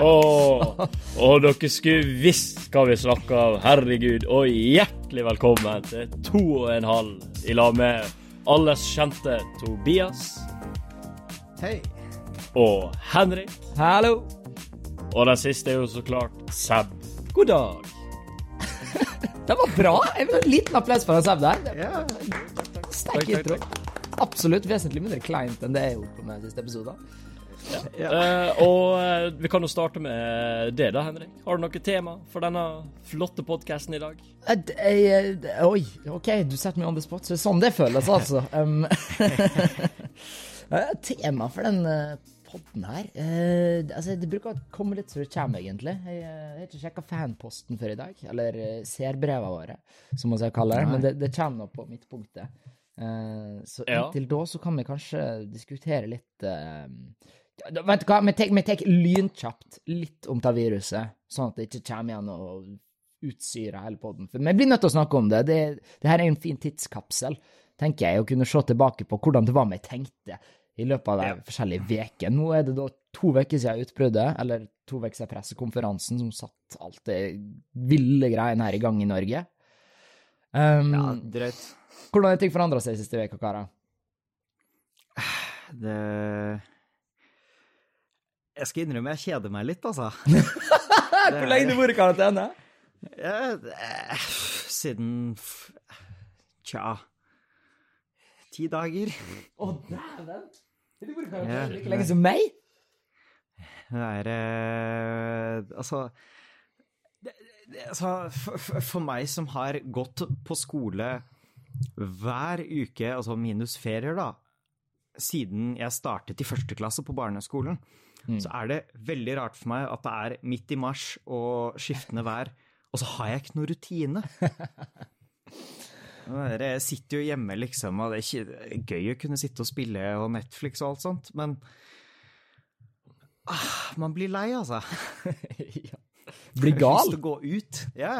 Åh, og dere skulle visst hva vi snakker om. Herregud. Og hjertelig velkommen til to og en halv i lag med alles kjente Tobias Hei. og Henrik. Hallo. Og den siste er jo så klart Seb. God dag. Det var bra. Jeg vil ha En liten applaus for Seb der. Ja. Sterk intro. Absolutt vesentlig mindre kleint enn det jeg gjorde på meg siste episoden. Uh, og eh, vi kan jo starte med det, da, Henrik. Har du noe tema for denne flotte podkasten i dag? Uh, eh, oi, OK, du setter meg on the spot. Så det er sånn det føles, altså. Um, tema for den uh, podden her altså, Det bruker å komme litt så det kommer, egentlig. Jeg, jeg har ikke sjekka fanposten før i dag. Eller uh, seerbrevene våre, som man skal kalle det. Men det, det kommer nå på midtpunktet. Eh, så Ja. inntil da så kan vi kanskje diskutere litt uh, ja, Vet du hva, vi tar lynkjapt litt om det viruset, sånn at det ikke kommer igjen og utsyrer hele podden. For vi blir nødt til å snakke om det. det. Det her er en fin tidskapsel, tenker jeg, å kunne se tilbake på hvordan det var vi tenkte i løpet av de forskjellige ukene. Nå er det da to uker siden utbruddet, eller to uker siden pressekonferansen som satt alt det ville greiene her i gang i Norge. Um, ja, drøyt. Hvordan har ting forandra seg siste uka, karer? Det Jeg skal innrømme jeg kjeder meg litt, altså. Hvor lenge har du vært i karantene? Er- Siden Tja Ti dager. Å, dæven! Har du vært i karantene like lenge som meg? Det er eh, Altså altså, for, for- meg som har gått på skole hver uke, altså minus ferier, da, siden jeg startet i første klasse på barneskolen, så er det veldig rart for meg at det er midt i mars og skiftende vær, og så har jeg ikke noe rutine. Jeg sitter jo hjemme, liksom, og det er ikke gøy å kunne sitte og spille og Netflix og alt sånt, men ah, man blir lei, altså. ja. Blir Jeg har lyst gal? til å gå ut. Ja.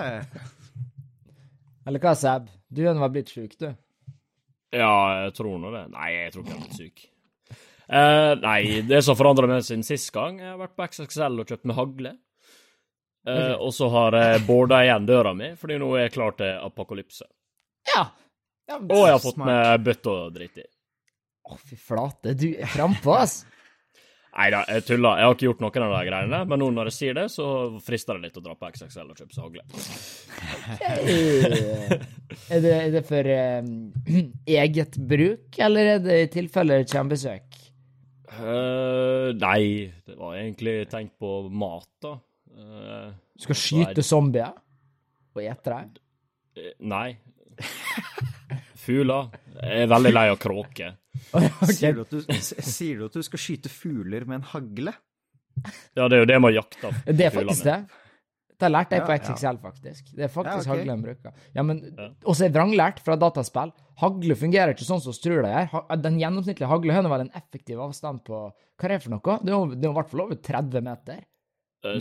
Eller hva, Seb? Du er nå blitt sjuk, du. Ja, jeg tror nå det. Nei, jeg tror ikke jeg er blitt syk. Uh, nei, det som forandra meg siden sist gang, jeg har vært på XXL og kjøpt med hagle. Eh, og så har jeg boarda igjen døra mi, fordi nå er jeg klar til apokalypse. Ja. ja Og jeg har fått Smart. med bøtte og dritt i. Å, fy flate. Du er frampå, ass. Nei da, jeg tuller. Jeg har ikke gjort noen av de greiene, men nå når jeg sier det, så frister det litt å dra på XXL og kjøpe seg hagle. er, det, er det for um, eget bruk, eller er det i tilfelle kjembesøk? Uh, nei, det var egentlig tenkt på mat, da. Eh, Du skal skyte zombier og ete dem? eh, nei. Fugler. Jeg er veldig lei av kråker. Sier, du at du, sier du at du skal skyte fugler med en hagle? Ja, det er jo det man jakter Det er faktisk det. det. Det lært jeg på Ja, ja. XXL, faktisk. Det er faktisk Ja, okay. hagle en bruker. Ja, men Ja. også er vranglært fra dataspill. Hagle fungerer ikke sånn som vi tror det gjør. Den gjennomsnittlige haglehøna har vel en effektiv avstand på Hva er det for noe? Det er i hvert fall over 30 meter.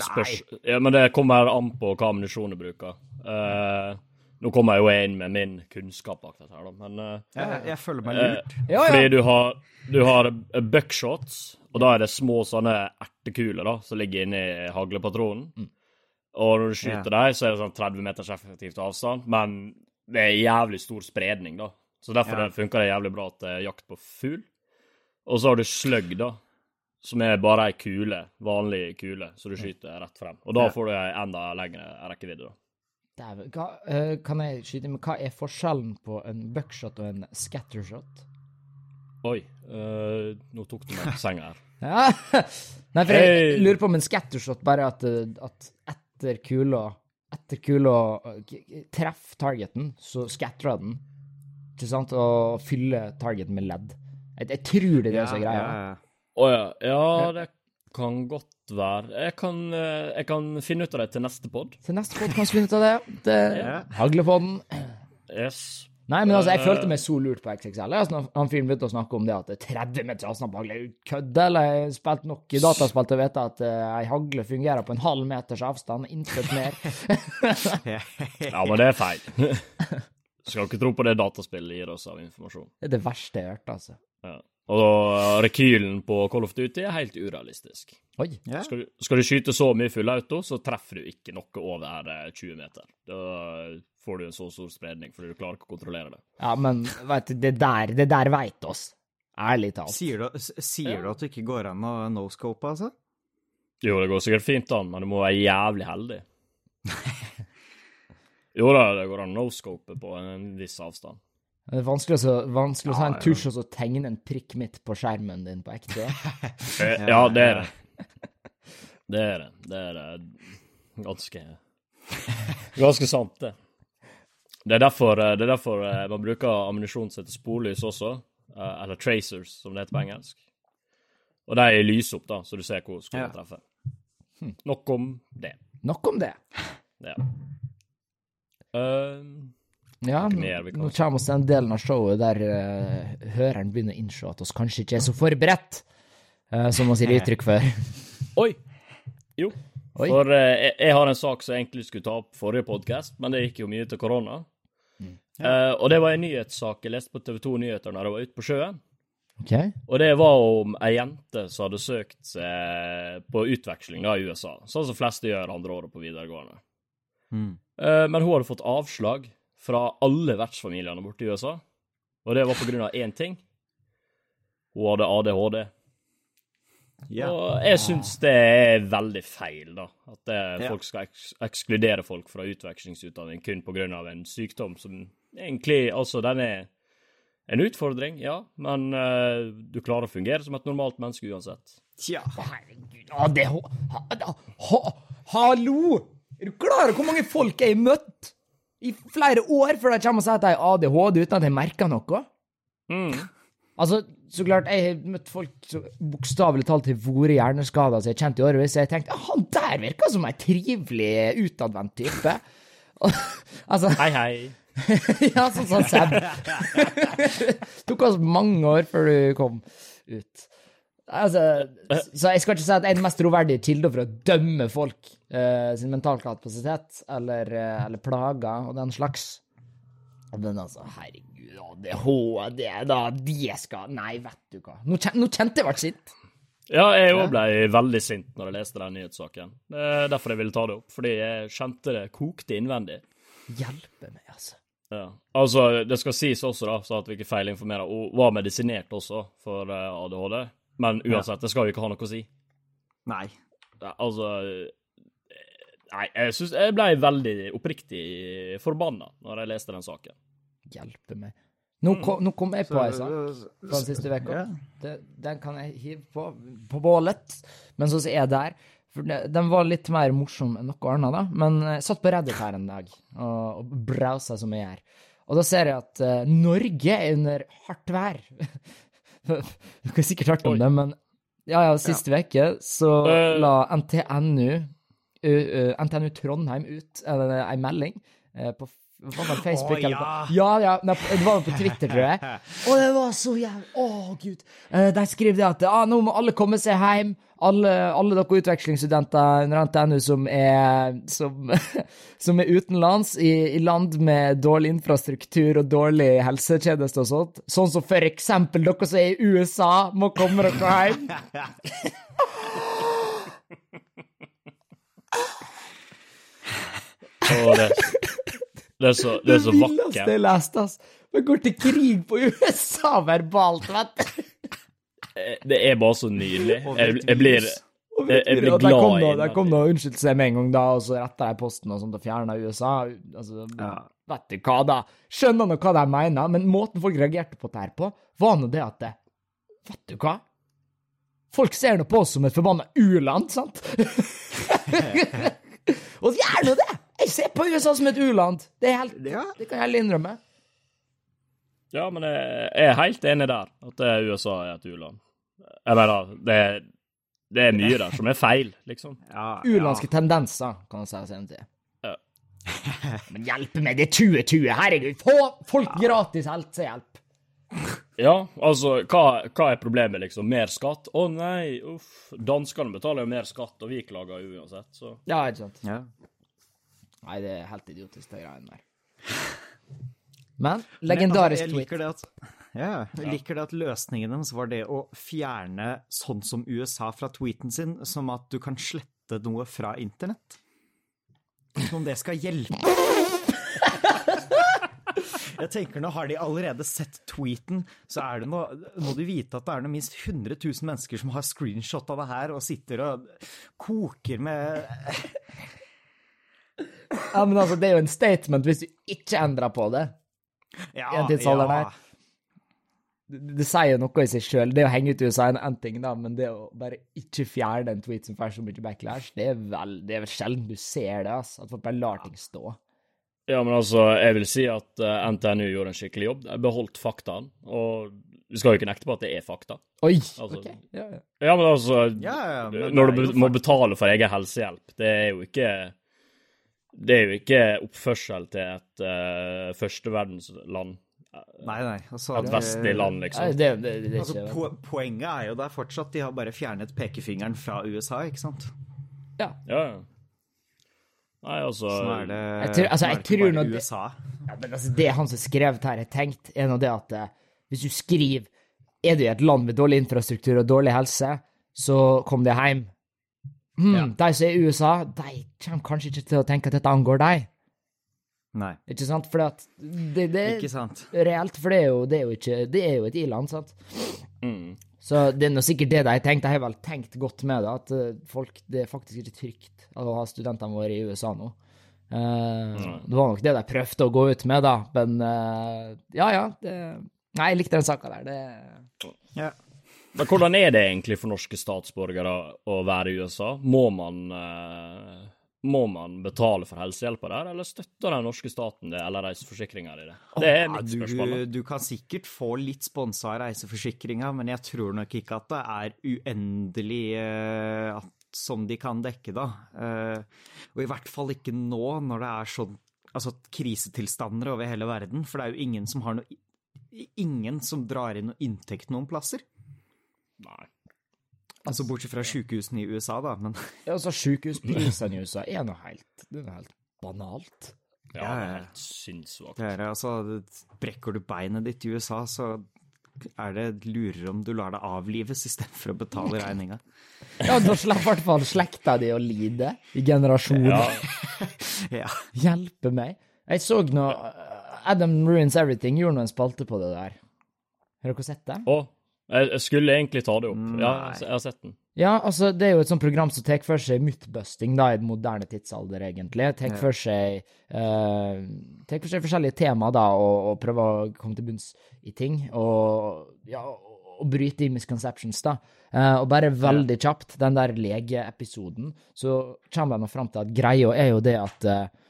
Spørs. Nei. Ja, men det kommer an på hva ammunisjonen bruker. Eh, nå kommer jeg jo inn med min kunnskap bak dette her, da, men eh, Jeg, jeg føler meg eh, lurt. Ja, ja. Fordi du har, du har eh, buckshots, og da er det små sånne ertekuler da, som ligger inni haglepatronen. Mm. Og når du skyter dem, så er det sånn 30 meters effektivt avstand, men det er jævlig stor spredning, da. Så derfor Ja. funker det jævlig bra til jakt på fugl. Og så har du sløgg, da, som er bare ei kule, vanlig kule, så du skyter rett frem. Og da får du ei enda lengre rekkevidde, da. Dæven. Hva, eh, kan jeg skyte med Hva er forskjellen på en buckshot og en scattershot? Oi, uh, nå tok du meg på senga her. Ja. Nei, for jeg Hey. lurer på om en scattershot bare at, eh, at etter kula Etter kula treffer targeten, så scatterer den. Ikke sant? Og fyller targeten med ledd. Jeg, jeg tror det er det som er greia. ja. Å ja. Ja, det kan godt være. Jeg kan, eh, jeg kan finne ut av det til neste pod. Til neste pod kan vi finne ut av det. det Ja. Haglepodden. Yes. Nei, men altså, jeg Eh. følte meg så lurt på XXL. Altså, han fyren begynte å snakke om det at er 30 meter avstand på hagle. Er kødd, eller? Jeg har spilt nok i dataspill til å vite at uh, ei hagle fungerer på en halv meters avstand, intet mer. Ja, men det er feil. Skal ikke tro på det dataspillet gir oss av informasjon. Det er det verste jeg har hørt, altså. Ja. Og rekylen på Call of Duty er helt urealistisk. Oi. Ja. Skal du, skal du skyte så mye full auto, så treffer du ikke noe over eh, 20 meter. Da får du en så stor spredning fordi du klarer ikke å kontrollere det. Ja, men vet du, det der, det der veit oss. Ærlig talt. Sier, du, sier sier du at det ikke går an å no-scope, altså? Jo, det går sikkert fint an, men du må være jævlig heldig. Jo da, det går an å no-scope på en viss avstand. Det er vanskelig, å, vanskelig å ta en tusj og så tegne en prikk midt på skjermen din på ekte. Eh, Ja, det er det. Det er det. Det er det ganske Ganske sant, det. Det er derfor, eh, det er derfor eh, man bruker ammunisjon som heter sporlys også, eh, eller tracers, som det heter på engelsk. Og de lyser opp, da, så du ser hvor skoen Ja. treffer. Nok om det. Nok om det. Ja. Eh, Ja, nå, mer nå kommer vi til den delen av showet der uh, høreren begynner å innse at oss kanskje ikke er så forberedt, uh, som vi gir uttrykk for. oi! Jo. Oi. For uh, jeg, jeg har en sak som jeg egentlig skulle ta opp forrige podkast, men det gikk jo mye til korona. Eh, og det var en nyhetssak jeg leste på TV 2 Nyheter når jeg var ute på sjøen. Ok? Og det var om ei jente som hadde søkt seg på utveksling da i USA, sånn som fleste gjør andre året på videregående. Mm. Eh, Men hun hadde fått avslag fra alle vertsfamiliene borte i USA, og det var på grunn av én ting. Hun hadde ADHD. Ja. Og jeg syns det er veldig feil, da. At det, Ja. folk skal eks ekskludere folk fra utvekslingsutdanning kun på grunn av en sykdom som egentlig Altså, den er en utfordring, ja, men uh, du klarer å fungere som et normalt menneske uansett. Tja. Herregud, ADH... Ha, ha, hallo! Er du klar over hvor mange folk jeg har møtt i flere år før de kommer og sier at de har ADHD uten at jeg merker noe? Mm. Altså, så klart, jeg har møtt folk som bokstavelig talt har vært hjerneskada som jeg har kjent i årevis, så jeg tenkte «Ja, han der virker som en trivelig, utadvendt type. Altså Hei, hei. Ja, sånn som Seb. Tok oss mange år før du kom ut. Altså, så jeg skal ikke si at jeg er den mest troverdige kilden for å dømme folk uh, sin mentale kapasitet, eller, uh, eller plager og den slags. Men altså, herregud, ADHD, da, de skal Nei, vet du hva. Nå, kjen, nå kjente jeg ble sint. Ja, jeg òg ble veldig sint når jeg leste den nyhetssaken. Det er derfor jeg ville ta det opp, fordi jeg kjente det kokte innvendig. Hjelpe meg, altså. Ja. Altså, det skal sies også, da, så at vi ikke feilinformerer, hun var medisinert også for eh, ADHD, men uansett, det skal jo ikke ha noe å si. Nei. Altså eh, Nei, jeg syns jeg ble veldig oppriktig forbanna når jeg leste den saken. Hjelpe meg. Nå kom, nå kom jeg på ei sak. Så- fra den siste uka. Ja. Den kan jeg hive på, på bålet, men så er der. For Den var litt mer morsom enn noe annet, da. Men jeg satt på Reddit her en dag og, og browsa som jeg gjør. Og da ser jeg at uh, Norge er under hardt vær. Du har sikkert hørt om Oi. det, men ja, ja, siste uke så Eh. la NTNU uh, uh, NTNU Trondheim ut en, melding eh, på var det, Facebook Å, eller ja. Ja, ja, nei, det var på Twitter, tror jeg. Og det var så jævlig Å, gud. Eh, De skriver det at ah, nå må alle komme seg hjem. Alle, alle dere utvekslingsstudenter under NTNU som er, som, som er utenlands, i, i land med dårlig infrastruktur og dårlig helsetjeneste og sånt, sånn som for eksempel dere som er i USA, må komme dere hjem. Oh, det, det er så, det er så villeste jeg leste, ass. Vi går til krig på USA verbalt, vet du. Eh, Det er bare så nydelig. Jeg, jeg blir Jeg- jeg blir glad i det. Der kom nå unnskyldelse med en gang, da, og så retta jeg posten og sånt og fjerna USA. Altså, Ja. Vet du hva, da? Skjønner nå hva de mener, men måten folk reagerte på det her på, var nå det at det, Vet du hva? Folk ser nå på oss som et forbanna u-land, sant? og gjør nå det! Jeg ser på USA som et u-land. Det helt Ja. Det kan jeg heller innrømme. Ja, men jeg jeg er helt enig der, at USA er et u-land. Jeg mener, det, det er mye der som er feil, liksom. Ja, Ulandske tendenser, kan man si. Sen til. Ja. Men hjelpe meg, det er 2020, herregud! Få folk gratis helsehjelp! Ja, altså, hva, hva er problemet, liksom? Mer skatt? Å nei, uff. Danskene betaler jo mer skatt, og vi klager uansett, så Ja, ikke sant? Ja. Nei, det er helt idiotisk, de greiene der. Men legendarisk jeg tweet. liker det at Ja, jeg liker det at løsningen deres var det å fjerne sånn som USA fra tweeten sin, som at du kan slette noe fra internett. Som om det skal hjelpe. Jeg tenker Nå har de allerede sett tweeten, så er det noe, må du vite at det er noe minst 100 000 mennesker som har screenshot av det her og sitter og koker med Ja, men altså, det er jo en statement hvis du ikke endrer på det. Ja, ja. en tidsalder. Det, det sier jo noe i seg sjøl. Det å henge ut i USA er en ting, da, men det å bare ikke fjerne en tweet som får så mye backlash, det er vel, det er vel sjelden du ser det, altså. At folk bare lar ting stå. Ja, men altså, jeg vil si at uh, NTNU gjorde en skikkelig jobb. De beholdt faktaen. og du skal jo ikke nekte på at det er fakta. Oi! Altså- ok. Ja, ja. Ja, men altså Ja, ja, men Når du be- må betale for egen helsehjelp, det er jo ikke Det er jo ikke oppførsel til et uh, førsteverdensland. Nei, nei. Altså, Et vestlig land, Nei, liksom. det, det, det er Altså, po poenget er jo der fortsatt. De har bare fjernet pekefingeren fra USA, ikke sant? Ja. Ja, ja. Nei, altså Sånn er det, Jeg tror- altså, jeg tror nå USA. Ja, men altså, det han som skrev her, har tenkt, er nå det at eh, hvis du skriver Er du i et land med dårlig infrastruktur og dårlig helse, så kom deg hjem. Hmm, De som er i USA, de kommer kanskje ikke til å tenke at dette angår deg. Nei, Ikke sant? For det, det er ikke sant. reelt, for det er jo, det er jo ikke Det er jo et i-land, sant? mm. Så det er nå sikkert det de har tenkt. De har vel tenkt godt med det, at eh, folk, det er faktisk ikke trygt å ha studentene våre i USA nå. Eh, det var nok det de prøvde å gå ut med, da, men uh, ja, ja. Det, nei, jeg likte den saka der. Det, Ja. Men hvordan er det egentlig for norske statsborgere å være i USA? Må man eh, må man betale for helsehjelpa der, eller støtter den norske staten det, eller reiseforsikringa di det? Det er mitt spørsmål. Du, du kan sikkert få litt sponsa av reiseforsikringa, men jeg tror nok ikke at det er uendelig eh, at, som de kan dekke, da. Eh, og i hvert fall ikke nå, når det er sånn altså, krisetilstander over hele verden, for det er jo ingen som har noe Ingen som drar inn noe inntekt noen plasser. Nei. Altså Bortsett fra sykehusene i USA, da, men ja, altså, Sykehusprisene i USA er noe helt, det er noe helt banalt. Ja, det er helt sinnssvakt. det er, altså, brekker du beinet ditt i USA, så er det lurere om du lar det avlives istedenfor å betale regninga. Ja, da slipper i hvert fall slekta di å lide i generasjoner. Ja, Ja. Hjelpe meg. Jeg så nå uh, Adam Ruins Everything gjorde nå en spalte på det der. Har dere sett det? og jeg, jeg skulle egentlig ta det opp. Ja, Nei. jeg har sett den. Ja, altså, det er jo et sånt program som tar for seg mythbusting da, i den moderne tidsalder, egentlig. Tar for seg uh, tar for seg forskjellige tema da, og, og prøver å komme til bunns i ting, og, ja, og, og bryte i misconceptions, da. Uh, og bare veldig kjapt, den der legeepisoden, så kommer de nå fram til at greia er jo det at uh,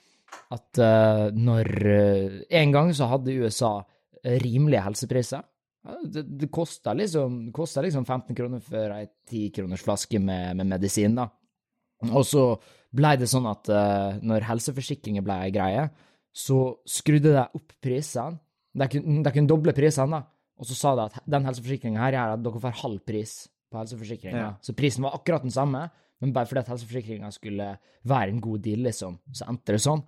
at uh, når eh, En gang så hadde USA rimelige helsepriser. Ja, Det, det koster liksom, liksom 15 kroner for ei 10 kroners flaske med, med medisin, da. Og så blei det sånn at uh, når helseforsikringer ble ei greie, så skrudde de opp prisene. De de kunne doble prisene, da. Og så sa de at den helseforsikringa her gjør at dere får halv pris på helseforsikringa. Ja. Så prisen var akkurat den samme, men bare fordi at helseforsikringa skulle være en god deal, liksom, så endte det sånn.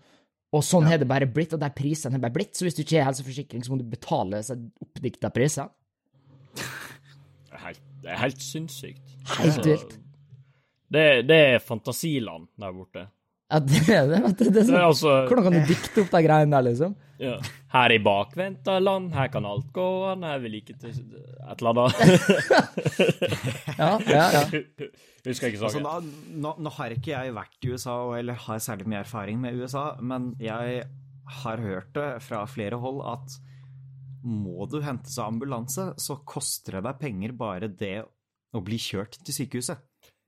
Og sånn har det bare blitt, og de prisene har bare blitt. Så hvis du ikke har helseforsikring, så må du betale seg oppdikta priser. Det er helt, er sinnssykt. Helt vilt. Det, det er fantasiland der borte. Ja, det, det, vet du, det er er sånn, altså hvordan kan du dikte opp de greiene der, liksom? ja. Her i bakvendta land, her kan alt gå an, her vil vi like til et eller annet. Ja, ja, ja. Husker ikke Altså, saken. nå, nå, nå har ikke jeg vært i USA, eller har særlig mye erfaring med USA, men jeg har hørt det fra flere hold at må du hentes av ambulanse, så koster det deg penger bare det å bli kjørt til sykehuset.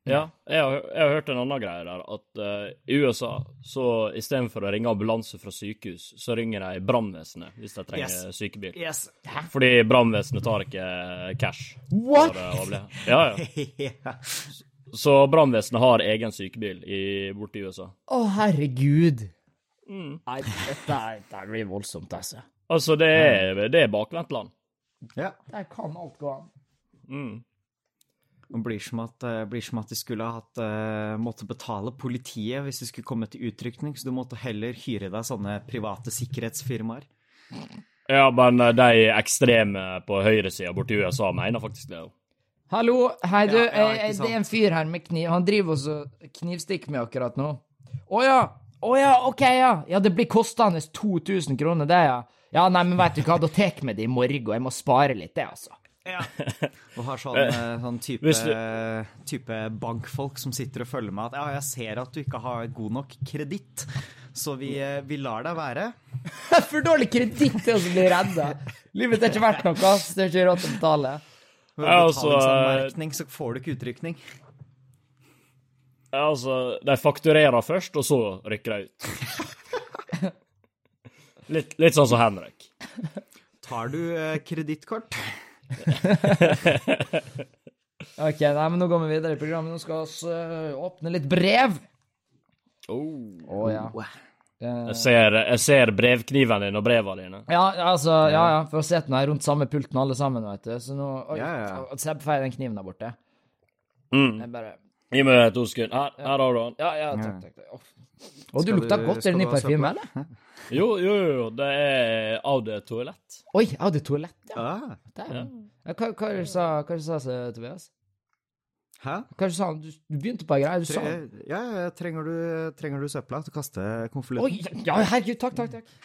Ja, jeg har, jeg har hørt en annen greie der, at uh, i USA, så istedenfor å ringe ambulanse fra sykehus, så ringer de brannvesenet hvis de trenger Yes. sykebil. Yes. Fordi brannvesenet tar ikke cash. What? eh, Ja, ja. ja. Så brannvesenet har egen sykebil i, borte i USA. Å, herregud. Mm. Nei, dette, dette blir voldsomt, altså. Altså, det er, det er bakvendtland. ja. Der kan alt gå an. Mm. Det blir som at, eh, blir som at de skulle ha hatt, eh, måtte betale politiet hvis de skulle komme til utrykning, så du måtte heller hyre deg sånne private sikkerhetsfirmaer. Ja, men eh, de ekstreme på høyresida borti USA mener faktisk det. Hallo, hei du, Ja, ja, det er en fyr her med kniv. Han driver også knivstikk med akkurat nå. Å ja, å ja, OK, ja. Ja, det blir kostende 2000 kroner, det, ja. Ja, nei, men vet du hva, da tar vi med det i morgen, jeg må spare litt, det, altså. Og har sånn, eh, sånn type, du- type bankfolk som sitter og følger med at ja, jeg ser at du ikke har god nok kreditt, så vi, eh, vi lar deg være. For dårlig kreditt til å bli redda. Livet er ikke verdt noe, ass. Det er ikke råd til å betale. Med altså, betalingsanmerkning så får du ikke utrykning. Ja, altså, de fakturerer først, og så rykker de ut. Litt, litt sånn som Henrik. Tar du eh, kredittkort? OK, nei, men nå går vi videre i programmet. Nå skal vi øh, åpne litt brev. Oh. oh ja. Eh, Jeg, ser, jeg ser brevkniven din og brevene dine. Ja, altså, ja, ja, for å se den her rundt samme pulten alle sammen, vet du. Så nå Oi, ja. ja. Seb feier den kniven der borte. Mm. Jeg bare Gi meg to sekunder. Her, her har du den. Ja, ja, takk, takk. takk. Oh. Og du lukta godt. Ny du parfyme, eller? Jo, jo, jo. Det er Audi det toalett. Oi, Audi det toalett, ja. Ah. Ja, Hva, hva sa, hva du sa, Tobias? hæ? Hva det du sa? Du, du begynte på ei greie. Du sa ja, ja, trenger du, trenger du søpla til å kaste konvolutten? Oi, ja, herregud, takk, takk, takk.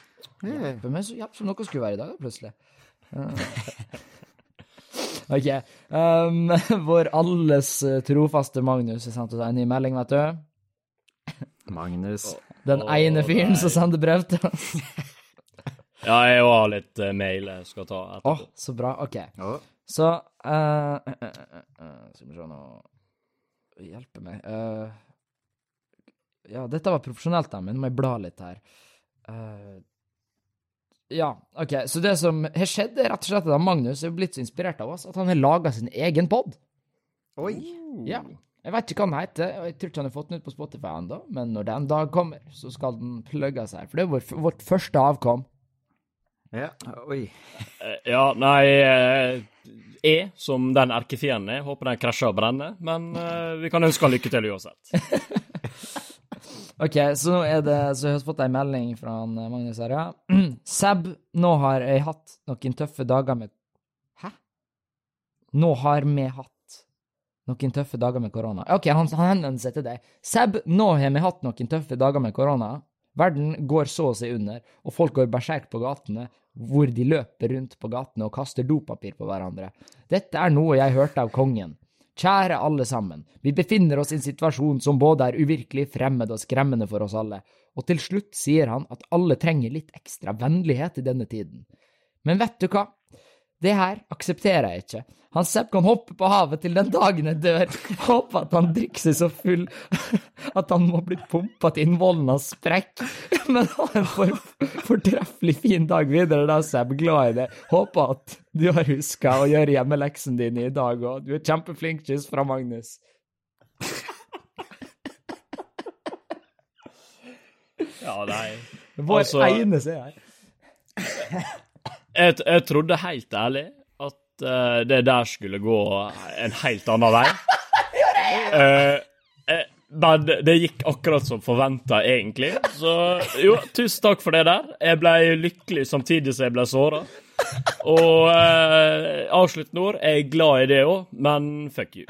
Ja. Hjelper meg så hjelp som noe skulle være i dag, plutselig. OK. Um, vår alles eh, trofaste Magnus har sendt oss en ny melding, vet du. Magnus. Den oh, ene fyren som sender brev til oss. Ja, jeg har litt eh, mail jeg skal ta etterpå. Oh, så bra. OK. Oh. Så uh, uh, uh, eh, Skal vi se nå Hjelpe meg. Eh, ja, dette var profesjonelt, da, men nå må jeg bla litt her. Eh, ja, OK. Så det som har skjedd, er rett og slett at Magnus er blitt så inspirert av oss at han har laga sin egen pod. Oi! Ja. Jeg vet ikke hva den heter, og jeg tror ikke han har fått den ut på Spotify ennå, men når den dag kommer, så skal den plugges her. For det er vår, vårt første avkom. Ja, oi. Eh, Ja, nei eh, Jeg, som den erkefienden er, håper den krasjer og brenner, men eh, vi kan ønske han lykke til uansett. OK, så nå er det Så jeg har fått ei melding fra han, eh, Magnus her, ja. Seb, nå har jeg hatt noen tøffe dager med Hæ? Nå har vi hatt noen tøffe dager med korona. OK, han, han henvender seg til deg. Seb, nå har vi hatt noen tøffe dager med korona. Verden går så å si under, og folk går berserk på gatene, hvor de løper rundt på gatene og kaster dopapir på hverandre. Dette er noe jeg hørte av kongen. Kjære alle sammen, vi befinner oss i en situasjon som både er uvirkelig, fremmed og skremmende for oss alle, og til slutt sier han at alle trenger litt ekstra vennlighet i denne tiden. Men vet du hva? Det her aksepterer jeg ikke. Han Sepp kan hoppe på havet til den dagen jeg dør. Håper at han drikker seg så full at han må bli pumpa til innvollen hans sprekk. Men ha en for, fortreffelig fin dag videre, da, Sepp. Glad i det. Håper at du har huska å gjøre hjemmeleksen din i dag òg. Du er kjempeflink. Kyss fra Magnus. Ja, nei. Vår Altså- ene seer. Jeg, jeg trodde helt ærlig at uh, det der skulle gå en helt annen vei. Eh, uh, men det, gikk akkurat som forventa, egentlig. Så jo, tusen takk for det der. Jeg ble lykkelig samtidig som jeg ble såra. Og uh, avsluttende ord, jeg er glad i det òg, men fuck you.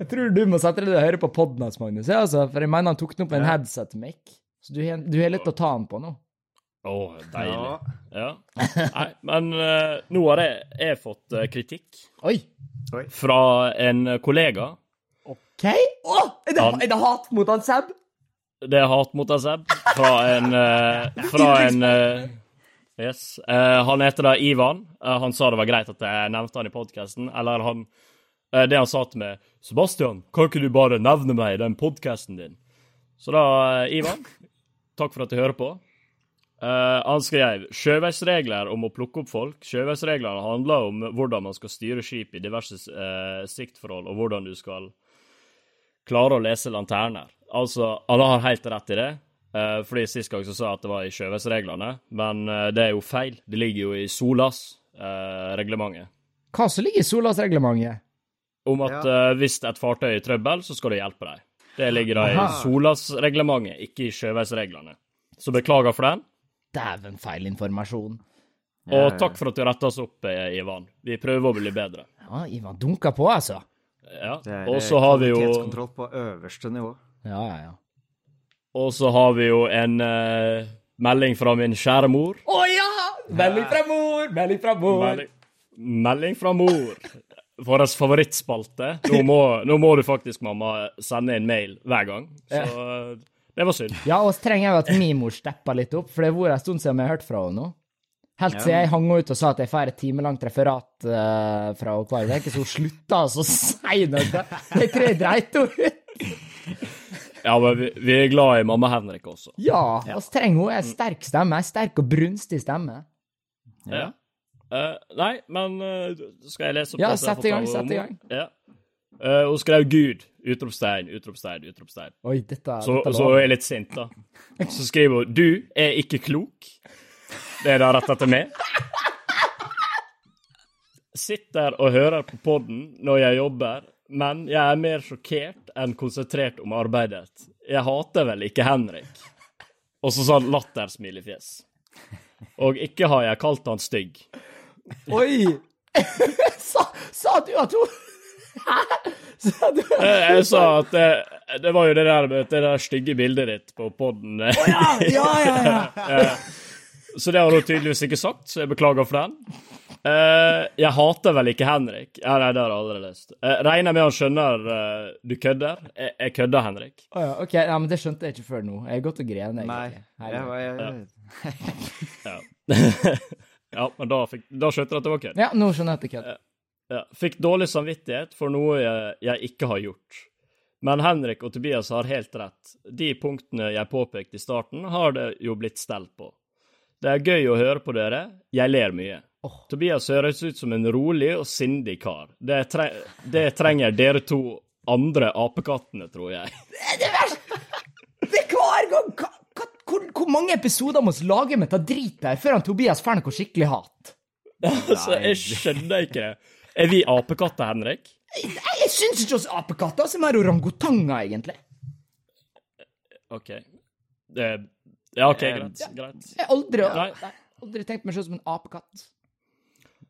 Jeg tror du må sette deg og høre på podden hans, Magnus. Ja, altså, for jeg mener han tok den opp med en headset-mic. Så du du har litt å ta han på nå. Å, deilig. Ja. Ja. Nei, men uh, nå har jeg, jeg fått uh, kritikk Oi. fra en kollega. OK? Å, er, det, Han- er det hat mot han Seb? Det er hat mot han Seb. Fra en uh, Fra en Yes. Eh, han heter da Ivan. Han sa det var greit at jeg nevnte han i podkasten. Eller han Det han sa til meg 'Sebastian, kan ikke du bare nevne meg i den podkasten din?' Så da, Ivan, takk for at du hører på. Eh, han skrev sjøveisregler om å plukke opp folk. Sjøveisreglene handler om hvordan man skal styre skip i diverse uh, siktforhold, og hvordan du skal klare å lese lanterner. Altså, alle har helt rett i det. uh, fordi Sist gang så sa jeg at det var i sjøveisreglene, men uh, det er jo feil. Det ligger jo i SOLAS-reglementet. Hva som ligger i Solas-reglementet? om at eh, hvis et fartøy er i trøbbel, så skal du hjelpe dem. Det ligger da i SOLAS-reglementet, ikke i sjøveisreglene. Så beklager for den. Dæven feilinformasjon. Og takk for at du retta oss opp, eh, Ivan. Vi prøver å bli bedre. Ja, Ivan dunka på, altså. Ja. Og så har vi jo kvalitetskontroll på øverste nivå. Ja, ja, ja. Og så har vi jo en uh, melding fra min kjære mor. Å ja! Melding fra mor! Melding fra mor! Melding, melding fra mor. Vår favorittspalte. Nå må, nå må du faktisk, mamma, sende en mail hver gang. Så eh, det var synd. Ja, og så trenger jeg jo at min mor stepper litt opp, for det har vært en stund siden vi har hørt fra henne nå. Helt siden jeg hang ut og sa at jeg får et timelangt referat uh, fra henne hver uke, så hun slutta altså å si noe. Jeg tror jeg dreit henne ut. Ja, men vi, vi er glad i mamma Henrik også. Ja, og så trenger hun en sterk stemme. En sterk og brunstig stemme. Ja. Eh, nei, men uh, skal jeg lese opp Ja, det Ja, sett i gang, sett i gang. Ja. Eh, hun skrev 'Gud', utropstegn, utropstegn, utropstegn. Oi, dette, Så, dette så hun er litt sint, da. Så skriver hun 'Du er ikke klok'. Det er da retta til meg. Sitter og hører på podden når jeg jobber, men jeg er mer sjokkert enn konsentrert om arbeidet. Jeg hater vel ikke Henrik. Og så sånn latter-smilefjes. Og ikke har jeg kalt han stygg. Oi! sa, sa du at hun? Sa Jeg, sa at det, det var jo det der, det der stygge bildet ditt på podden. Ja, ja, ja! ja. Så det har hun tydeligvis ikke sagt, så jeg beklager for den. Eh, jeg hater vel ikke Henrik. Ja, nei, det har jeg aldri lest. Uh, regner med han skjønner eh, du kødder. Jeg, jeg kødder, Henrik. Oh, ja, OK, ja, men det skjønte jeg ikke før nå. Jeg er godt og grene, Nei, jeg, jeg, jeg, Ja, ja men da, fikk, da skjønte jeg at det var kødd. Ja, nå skjønner jeg at det er kødd. Ja. Fikk dårlig samvittighet for noe jeg, jeg ikke har gjort. Men Henrik og Tobias har helt rett. De punktene jeg påpekte i starten, har det jo blitt stelt på. Det er gøy å høre på dere. Jeg ler mye. Tobias høres ut som en rolig og sindig kar. Det, tre det trenger dere to andre apekattene, tror jeg. Det er hver gang! Hvor, hvor mange episoder må vi lage med ta drit der før han Tobias får noe skikkelig hat? Altså, jeg skjønner ikke det. Er vi apekatter, Henrik? Jeg, jeg syns ikke oss apekatter som er orangutanger, egentlig. OK. Det, ja, OK, greit. greit. Jeg har aldri, Nei. nei, aldri tenkt meg selv som en apekatt.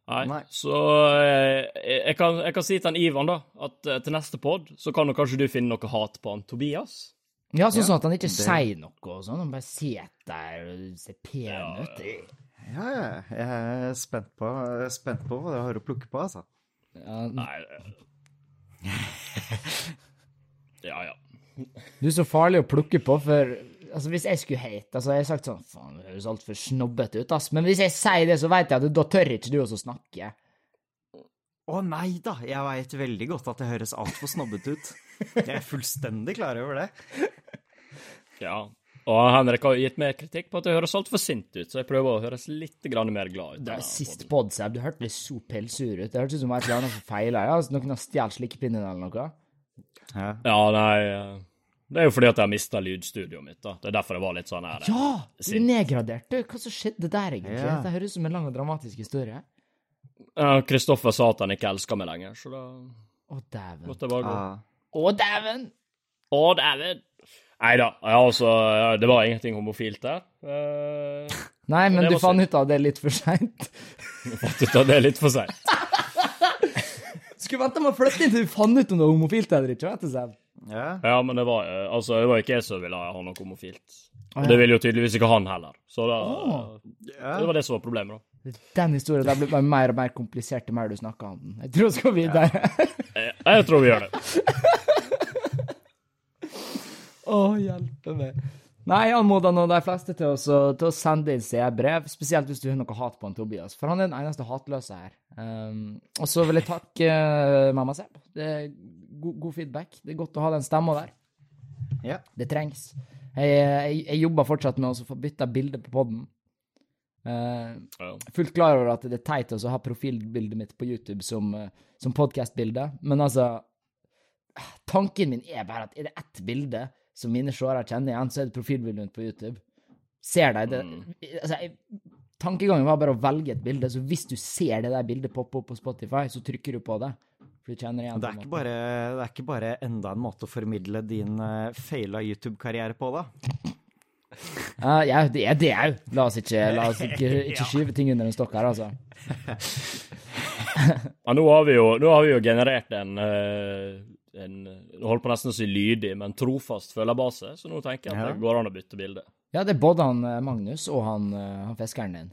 Nei. Nei. Så jeg, jeg, kan, jeg kan si til han Ivan, da, at eh, til neste pod så kan kanskje du finne noe hat på han Tobias. Ja, sånn, ja. at han ikke det- sier noe og sånn. Han bare sitter der og ser pen ut. ja, ja, jeg er spent på, spent på hva dere har å plukke på, altså. Ja, Nei. Ja, ja. du er så farlig å plukke på, for altså, hvis jeg skulle hate altså, Jeg har sagt sånn Faen, det høres altfor snobbete ut, ass. Men hvis jeg sier det, så vet jeg at da tør ikke du også snakke. Å nei da, jeg veit veldig godt at det høres altfor snobbete ut. Jeg er fullstendig klar over det. ja. Og Henrik har gitt meg kritikk på at det høres altfor sint ut, så jeg prøver å høres litt mer glad ut. Det er sist pod, Seb. Du hørtes så pelsur ut. Det hørtes ut som et eller annet som feila. Ja, altså, noen har stjålet slikkepinnen eller noe. Ja. Ja, nei eh, Det er jo fordi at jeg har mista lydstudioet mitt, da. Det er derfor jeg var litt sånn her. Ja! Du er nedgradert, du. Hva som skjedde der, egentlig? Ja. Det høres ut som en lang og dramatisk historie. Ja, Kristoffer sa at han ikke elska meg lenger, så da Å, dæven. måtte jeg bare gå. Ah. Å, dæven! Å, dæven! Nei da, altså, det var ingenting homofilt der. Eh, Nei, men du fant ut av det litt for seint. fant ut av det litt for seint. Skulle vente med å flytte inn til du fant ut om det var homofilt eller ikke, vet du, selv. Ja. Ja, men det var, eh, altså, det var ikke jeg som ville ha noe homofilt. Og det ville jo tydeligvis ikke han heller. Så da, Ja. det var det som var problemet, da. Den historien der blir bare mer og mer komplisert til mer du snakker om den. Jeg tror vi skal videre. Jeg, jeg tror vi gjør det. Å, hjelpe meg. Nei, jeg anmoder nå de fleste til å, til å sende inn CR-brev, spesielt hvis du har noe hat på han Tobias, for han er den eneste hatløse her. Um, og så vil jeg takke uh, mamma Seb. Det er god, god feedback. Det er godt å ha den stemma der. ja. Det trengs. Jeg, jeg, jeg jobber fortsatt med å få bytta bilde på poden. Uh, fullt klar over at det er teit å ha profilbildet mitt på YouTube som, uh, som podkastbilde, men altså Tanken min er bare at er det ett bilde som mine seere kjenner igjen, så er det profilbildet mitt på YouTube. Ser de det? Altså, jeg, tankegangen var bare å velge et bilde, så hvis du ser det der bildet poppe opp på Spotify, så trykker du på det. For du kjenner igjen Det er, ikke bare, det er ikke bare enda en måte å formidle din uh, feila YouTube-karriere på, da. Ja, ja, det er det òg. La oss ikke, la oss ikke, ikke skyve ting under en stokk her, altså. Ja, nå har vi jo, nå har vi jo generert en, eh, en holdt på nesten å si lydig, men trofast følgerbase, så nå tenker jeg at Ja. det går an å bytte bilde. Ja, det er både han eh, Magnus og han, eh, han fiskeren din.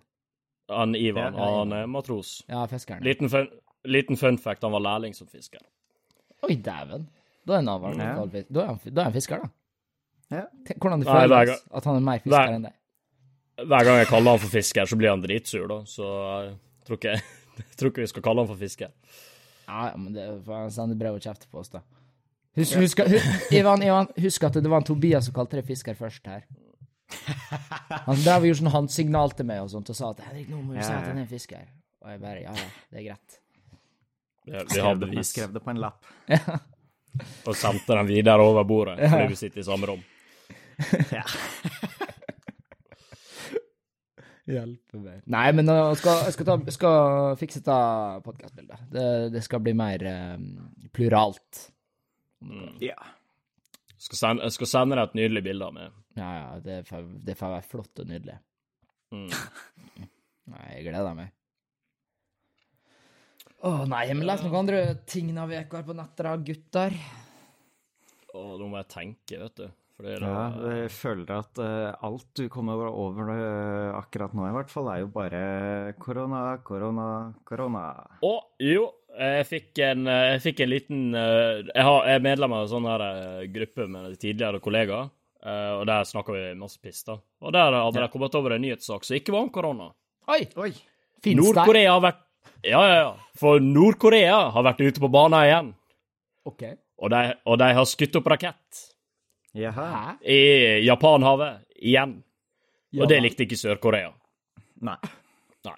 Han Ivan, Ja, ja, han er matros. Ja, fiskeren. Liten fun, liten fun fact, han var lærling som fisker. Oi, dæven. Da er han Ja. Da er han, da er han fisker, da. Ja. Hvordan det Nei, føles gang- at han er mer fisker hver- enn deg. Hver gang jeg kaller han for fisker, så blir han dritsur, da. Så jeg tror ikke, jeg tror ikke vi skal kalle han for fisker. Ja, ja, men det får han sende brev og kjefte på oss, da. Husk, husk, husk, Ivan, Ivan, husk at det var en Tobias som kalte deg fisker først her. Han drev og gjorde sånn håndsignal til meg og sånt, og sa at 'Henrik, nå må du si Ja, at ja. han er en fisker'. Og jeg bare 'ja ja, det er greit'. Ja, vi har bevis. skrev det på en lapp. Og sendte den videre over bordet, fordi vi sitter i samme rom. Ja. Hjelpe meg. Nei, men jeg skal, jeg skal, ta, skal fikse dette podkastbildet. Det, det skal bli mer um, pluralt. ja. Skal sende, jeg skal sende deg et nydelig bilde av meg. Ja, ja, det får, det får være flott og nydelig. Mm. Nei, jeg gleder meg. Å nei, men les noen andre ting av uka på nettet, da, gutter. Og nå må jeg tenke, vet du. For det er ja. Jeg føler at eh, alt du kommer over eh, akkurat nå, i hvert fall, er jo bare korona, korona, korona. Å, jo, jeg fikk en, jeg fikk en liten eh, Jeg, har, jeg er medlem av en sånn her eh, gruppe med tidligere kollegaer, eh, og der snakker vi masse piss, da. Og der hadde de kommet over en nyhetssak som ikke var om korona. Oi! Oi! Fins det? Nord-Korea har vært Ja, ja, ja. For Nord-Korea har vært ute på banen igjen, OK. og de, og de har skutt opp rakett Jaha. I Japanhavet igjen. Ja, Og det likte ikke Sør-Korea. Nei. Nei.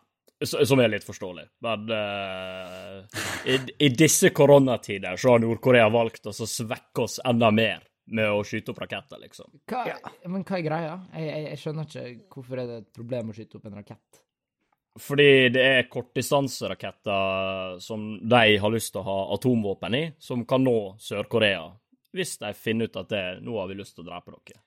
Som er litt forståelig. Men uh, i, i disse koronatider så har Nord-Korea valgt å svekke oss enda mer med å skyte opp raketter, liksom. Hva, Men hva er greia? Jeg, jeg, jeg skjønner ikke hvorfor er det et problem å skyte opp en rakett. Fordi det er kortdistanseraketter som de har lyst til å ha atomvåpen i, som kan nå Sør-Korea. Hvis de finner ut at det, nå har vi lyst til å drepe dere.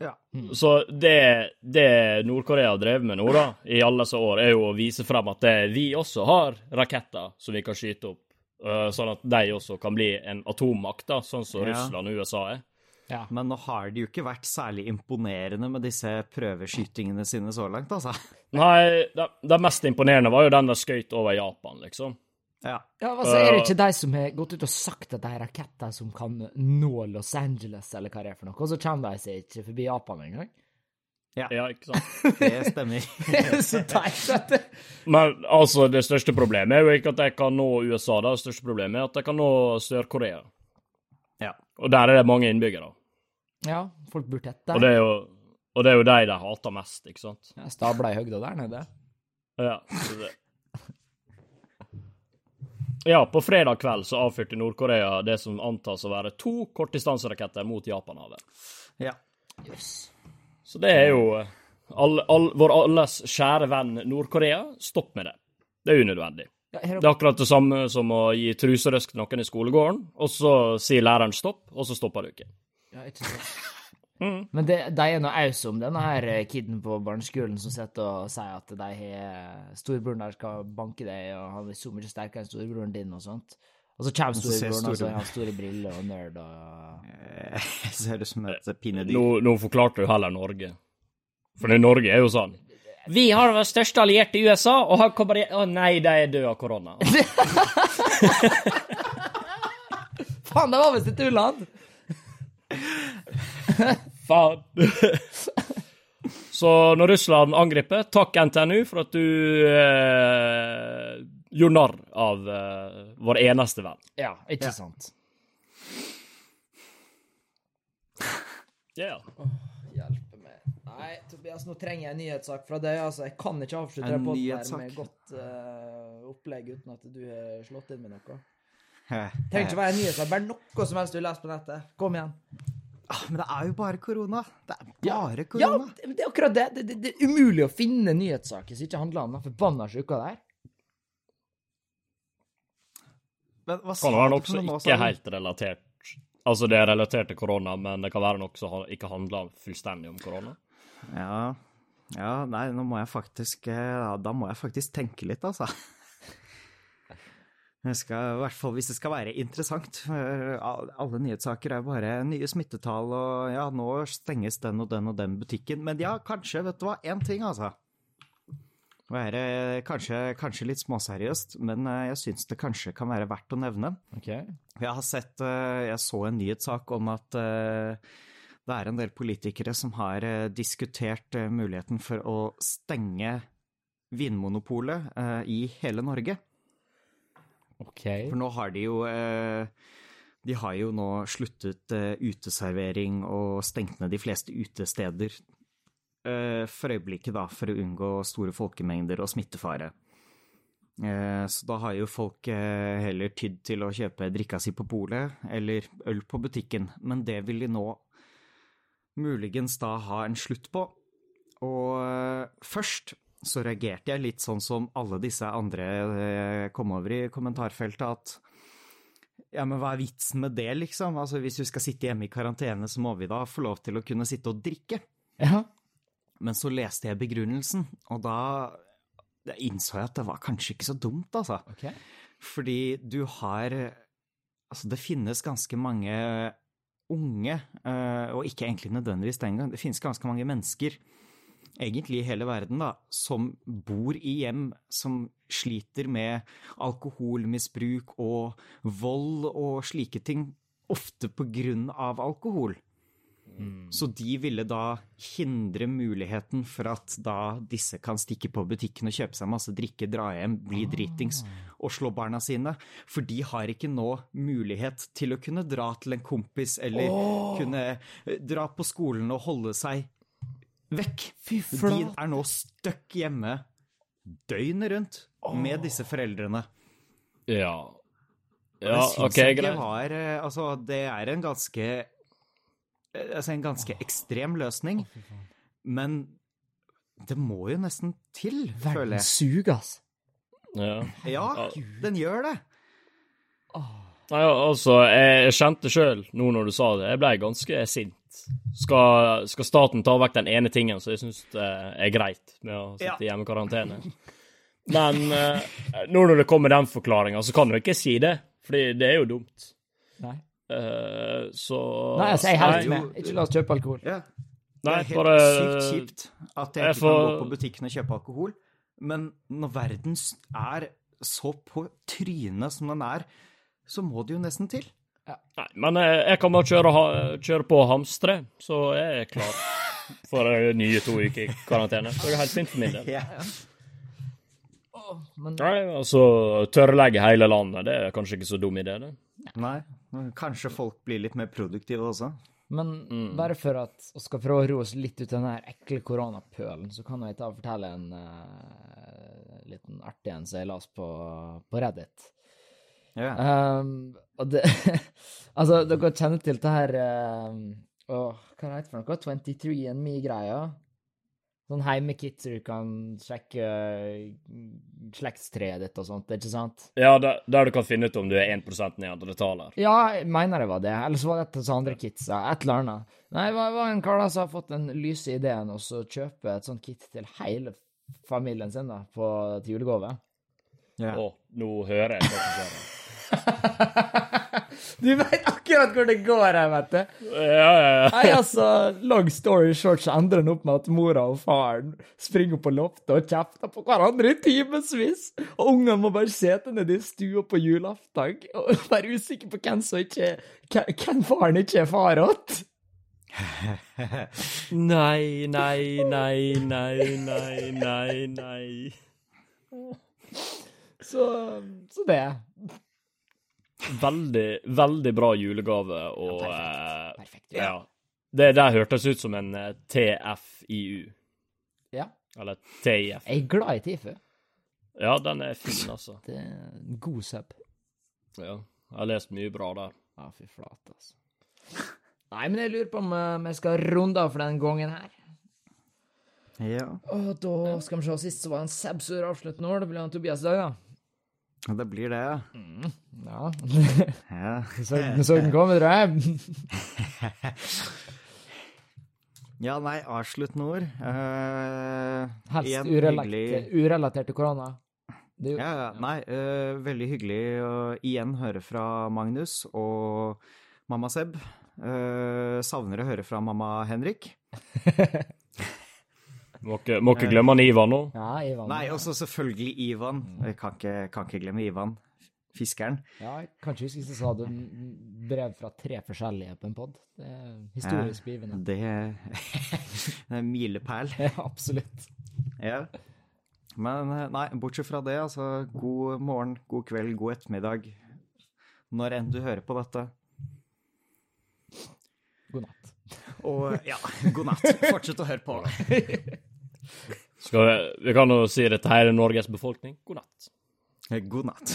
Ja. Så det, det Nord-Korea har drevet med nå, da, i alle disse år, er jo å vise frem at det, vi også har raketter som vi kan skyte opp, uh, sånn at de også kan bli en atommakt, da, sånn som Ja. Russland og USA er. Ja. Men nå har det jo ikke vært særlig imponerende med disse prøveskytingene sine så langt, altså. Nei, det, det mest imponerende var jo den der skøyt over Japan, liksom. Ja. Ja, altså, Er det ikke de som har gått ut og sagt at de er raketter som kan nå Los Angeles, eller hva det er for noe, og så kommer de seg ikke forbi Japan engang? Ja, ikke sant? Det stemmer. Det er så teit det Men altså, det største problemet er jo ikke at de kan nå USA, det største problemet er at de kan nå Sør-Korea. Ja. Og der er det mange innbyggere. Ja, folk bor tett der. Og det er jo, og det er jo de de hater mest, ikke sant? Ja, Stabla i høgda der nede. Ja, så det. Ja, på fredag kveld så avfyrte Nord-Korea det som antas å være to kortdistanseraketter mot Japanhavet. Ja. Yes. Så det er jo all, all, vår alles kjære venn Nord-Korea. Stopp med det. Det er unødvendig. Det er akkurat det samme som å gi truserøsk til noen i skolegården, og så sier læreren stopp, og så stopper du ikke. Ja, ikke sant. Mm. Men det, de er nå aus om denne her eh, kiden på barneskolen som sitter og sier at de har storebroren der skal banke deg, og han er så mye sterkere enn storebroren din, og sånt. Og så kommer storebroren, og så er han store briller og nerd og Eh, Ser ut som et pinnedyr. Nå, nå forklarte du heller Norge. For i Norge er jo sånn Vi har vår største allierte i USA, og han kommer i Å nei, de er døde av korona. Faen, det var visst et u-land! Faen. Så når Russland angriper, takk NTNU for at du eh, gjorde narr av eh, vår eneste venn. Ja, ikke sant. Ja. Hjelpe meg. Nei, Tobias, nå trenger jeg en nyhetssak fra deg. altså. Jeg kan ikke avslutte En den podden med godt uh, opplegg uten at du har slått inn med noe. Eh, Trenger ikke være en nyhetssak, bare noe som helst du har lest på nettet. Kom igjen. Ah, Men det er jo bare korona. Det er bare bare Ja, korona. det, det er akkurat det. Det, det. det er umulig å finne nyhetssaker som ikke handler om den forbanna sjuka der. Men hva Kan være noe du som ikke sa er helt relatert Altså, det er relatert til korona, men det kan være noe som ikke handler fullstendig om korona. Ja, ja, nei, nå må jeg faktisk eh, ja, Da må jeg faktisk tenke litt, altså. Jeg skal, I hvert fall hvis det skal være interessant. for Alle nyhetssaker er bare nye smittetall og ja, nå stenges den og den og den butikken. Men ja, kanskje, vet du hva, én ting, altså. Være kanskje, kanskje litt småseriøst, men eh, jeg syns det kanskje kan være verdt å nevne. Okay. Jeg har sett eh, Jeg så en nyhetssak om at eh, det er en del politikere som har diskutert muligheten for å stenge Vinmonopolet i hele Norge. OK. For nå har de jo eh, De har jo nå sluttet eh, uteservering og stengt ned de fleste utesteder eh, for øyeblikket, da, for å unngå store folkemengder og smittefare. Så da har jo folk heller tydd til å kjøpe drikka si på polet eller øl på butikken, men det vil de nå muligens da ha en slutt på. Og først så reagerte jeg litt sånn som alle disse andre eh, kom over i kommentarfeltet, at ja, men hva er vitsen med det, liksom? Altså, hvis du skal sitte hjemme i karantene, så må vi da få lov til å kunne sitte og drikke. Ja. Men så leste jeg begrunnelsen, og da innså jeg at det var kanskje ikke så dumt, altså. OK. Fordi du har Altså, det finnes ganske mange unge, eh, og ikke egentlig nødvendigvis den gang, det finnes ganske mange mennesker, egentlig i hele verden, da, som bor i hjem som sliter med alkoholmisbruk og vold og slike ting, ofte på grunn av alkohol. Så de ville da hindre muligheten for at da disse kan stikke på butikken og kjøpe seg masse drikke, dra hjem, bli dritings og slå barna sine. For de har ikke nå mulighet til å kunne dra til en kompis eller kunne eh, dra på skolen og holde seg vekk. Fy De er nå stuck hjemme døgnet rundt med disse foreldrene. Ja. Ja, OK, greit. var eh, Altså, det er en ganske eh, Altså, en ganske ekstrem løsning. Men det må jo nesten til, føler jeg. Verden suger, ass. Ja. Ja, den gjør det. Nei, altså, jeg kjente sjøl, nå når du sa det, jeg ble ganske sint. Skal, skal staten ta vekk den ene tingen som jeg syns er greit med å sitte i hjemmekarantene? Men uh, nå når det kommer den forklaringa, så kan du ikke si det, fordi det er jo dumt. Nei. Uh, så Nei, altså, jeg er helt med. Ikke la oss kjøpe alkohol. Ja. Det er helt bare sykt kjipt at jeg jeg ikke får- kan gå på butikken og kjøpe alkohol. Men når verden er så på trynet som den er, så må det jo nesten til. Nei, men jeg, jeg kan bare kjøre, ha- kjøre på hamstre, så jeg er klar for eh, nye to uker i karantene. Så det er helt fint for min del. Ja. Men Nei, altså, tørrlegge hele landet, det er kanskje ikke så dum idé, det. Nei, kanskje folk blir litt mer produktive også. Men bare for at vi skal prøve å roe oss litt ut av den her ekle koronapølen, så kan jeg ta og fortelle en uh, liten artig en som jeg leste på, på Reddit. Ja. Um, og det Altså, dere kjenner til det her um, Åh, hva heter det for noe? 23andme-greia? Sånn heimekit så du kan sjekke uh, slektstreet ditt og sånt, ikke sant? Ja, der, der du kan finne ut om du er 1% neandertaler. Ja, jeg mener det var det. Eller så var det et av andre kitsa. Et eller annet. Nei, det var, var en kar som har fått den lyse ideen å kjøpe et sånt kit til hele familien sin da, på, til julegave. Ja. Å, nå hører jeg hva som skjer. Du vet akkurat hvor det går her, vet du. Ja, ja, ja. Nei, altså, long story short så ender den opp med at mora og faren springer på loftet og kjefter på hverandre i timevis. Og ungene må bare sitte nede i stua på julaften og være usikker på hvem som ikke Hvem faren ikke er far åt. Nei, nei, nei, nei, nei, nei, nei. Så, så det. Veldig, veldig bra julegave og ja, Perfekt. Ja. Det der hørtes ut som en eh, TFIU. Ja. Eller TIF. Jeg er glad i Tifu. Ja, den er fin, altså. Det er en god sub. Ja. Jeg har lest mye bra der. Ja, fy flate, altså. Nei, men jeg lurer på om jeg vi skal runde av for den gangen her. ja. Og da skal vi se. Sist så var det en Seb som avsluttende år. Det blir han Tobias i dag, da. Det blir det, ja. Ja. ja. Så, så den kommer, tror jeg. Ja, nei, avslutt ord. Uh, Helst urelatert, urelatert til korona. Det, ja, ja, nei, uh, veldig hyggelig å igjen høre fra Magnus og mamma Seb. Uh, savner å høre fra mamma Henrik. må ikke, må ikke glemme Ivan nå. Ja, Ivan. Nei, også selvfølgelig Ivan. Jeg kan ikke, kan ikke glemme Ivan. Fiskeren. Ja, kanskje huske sa du brev fra tre forskjellige på en pod. Det er historisk begivenhet. Det, det er milepæl. Ja, absolutt. Ja. Men nei, bortsett fra det, altså. God morgen, god kveld, god ettermiddag. Når enn du hører på dette. God natt. Og ja, god natt. Fortsett å høre på. Skal vi, vi kan jo si det her er Norges befolkning. God natt. God natt.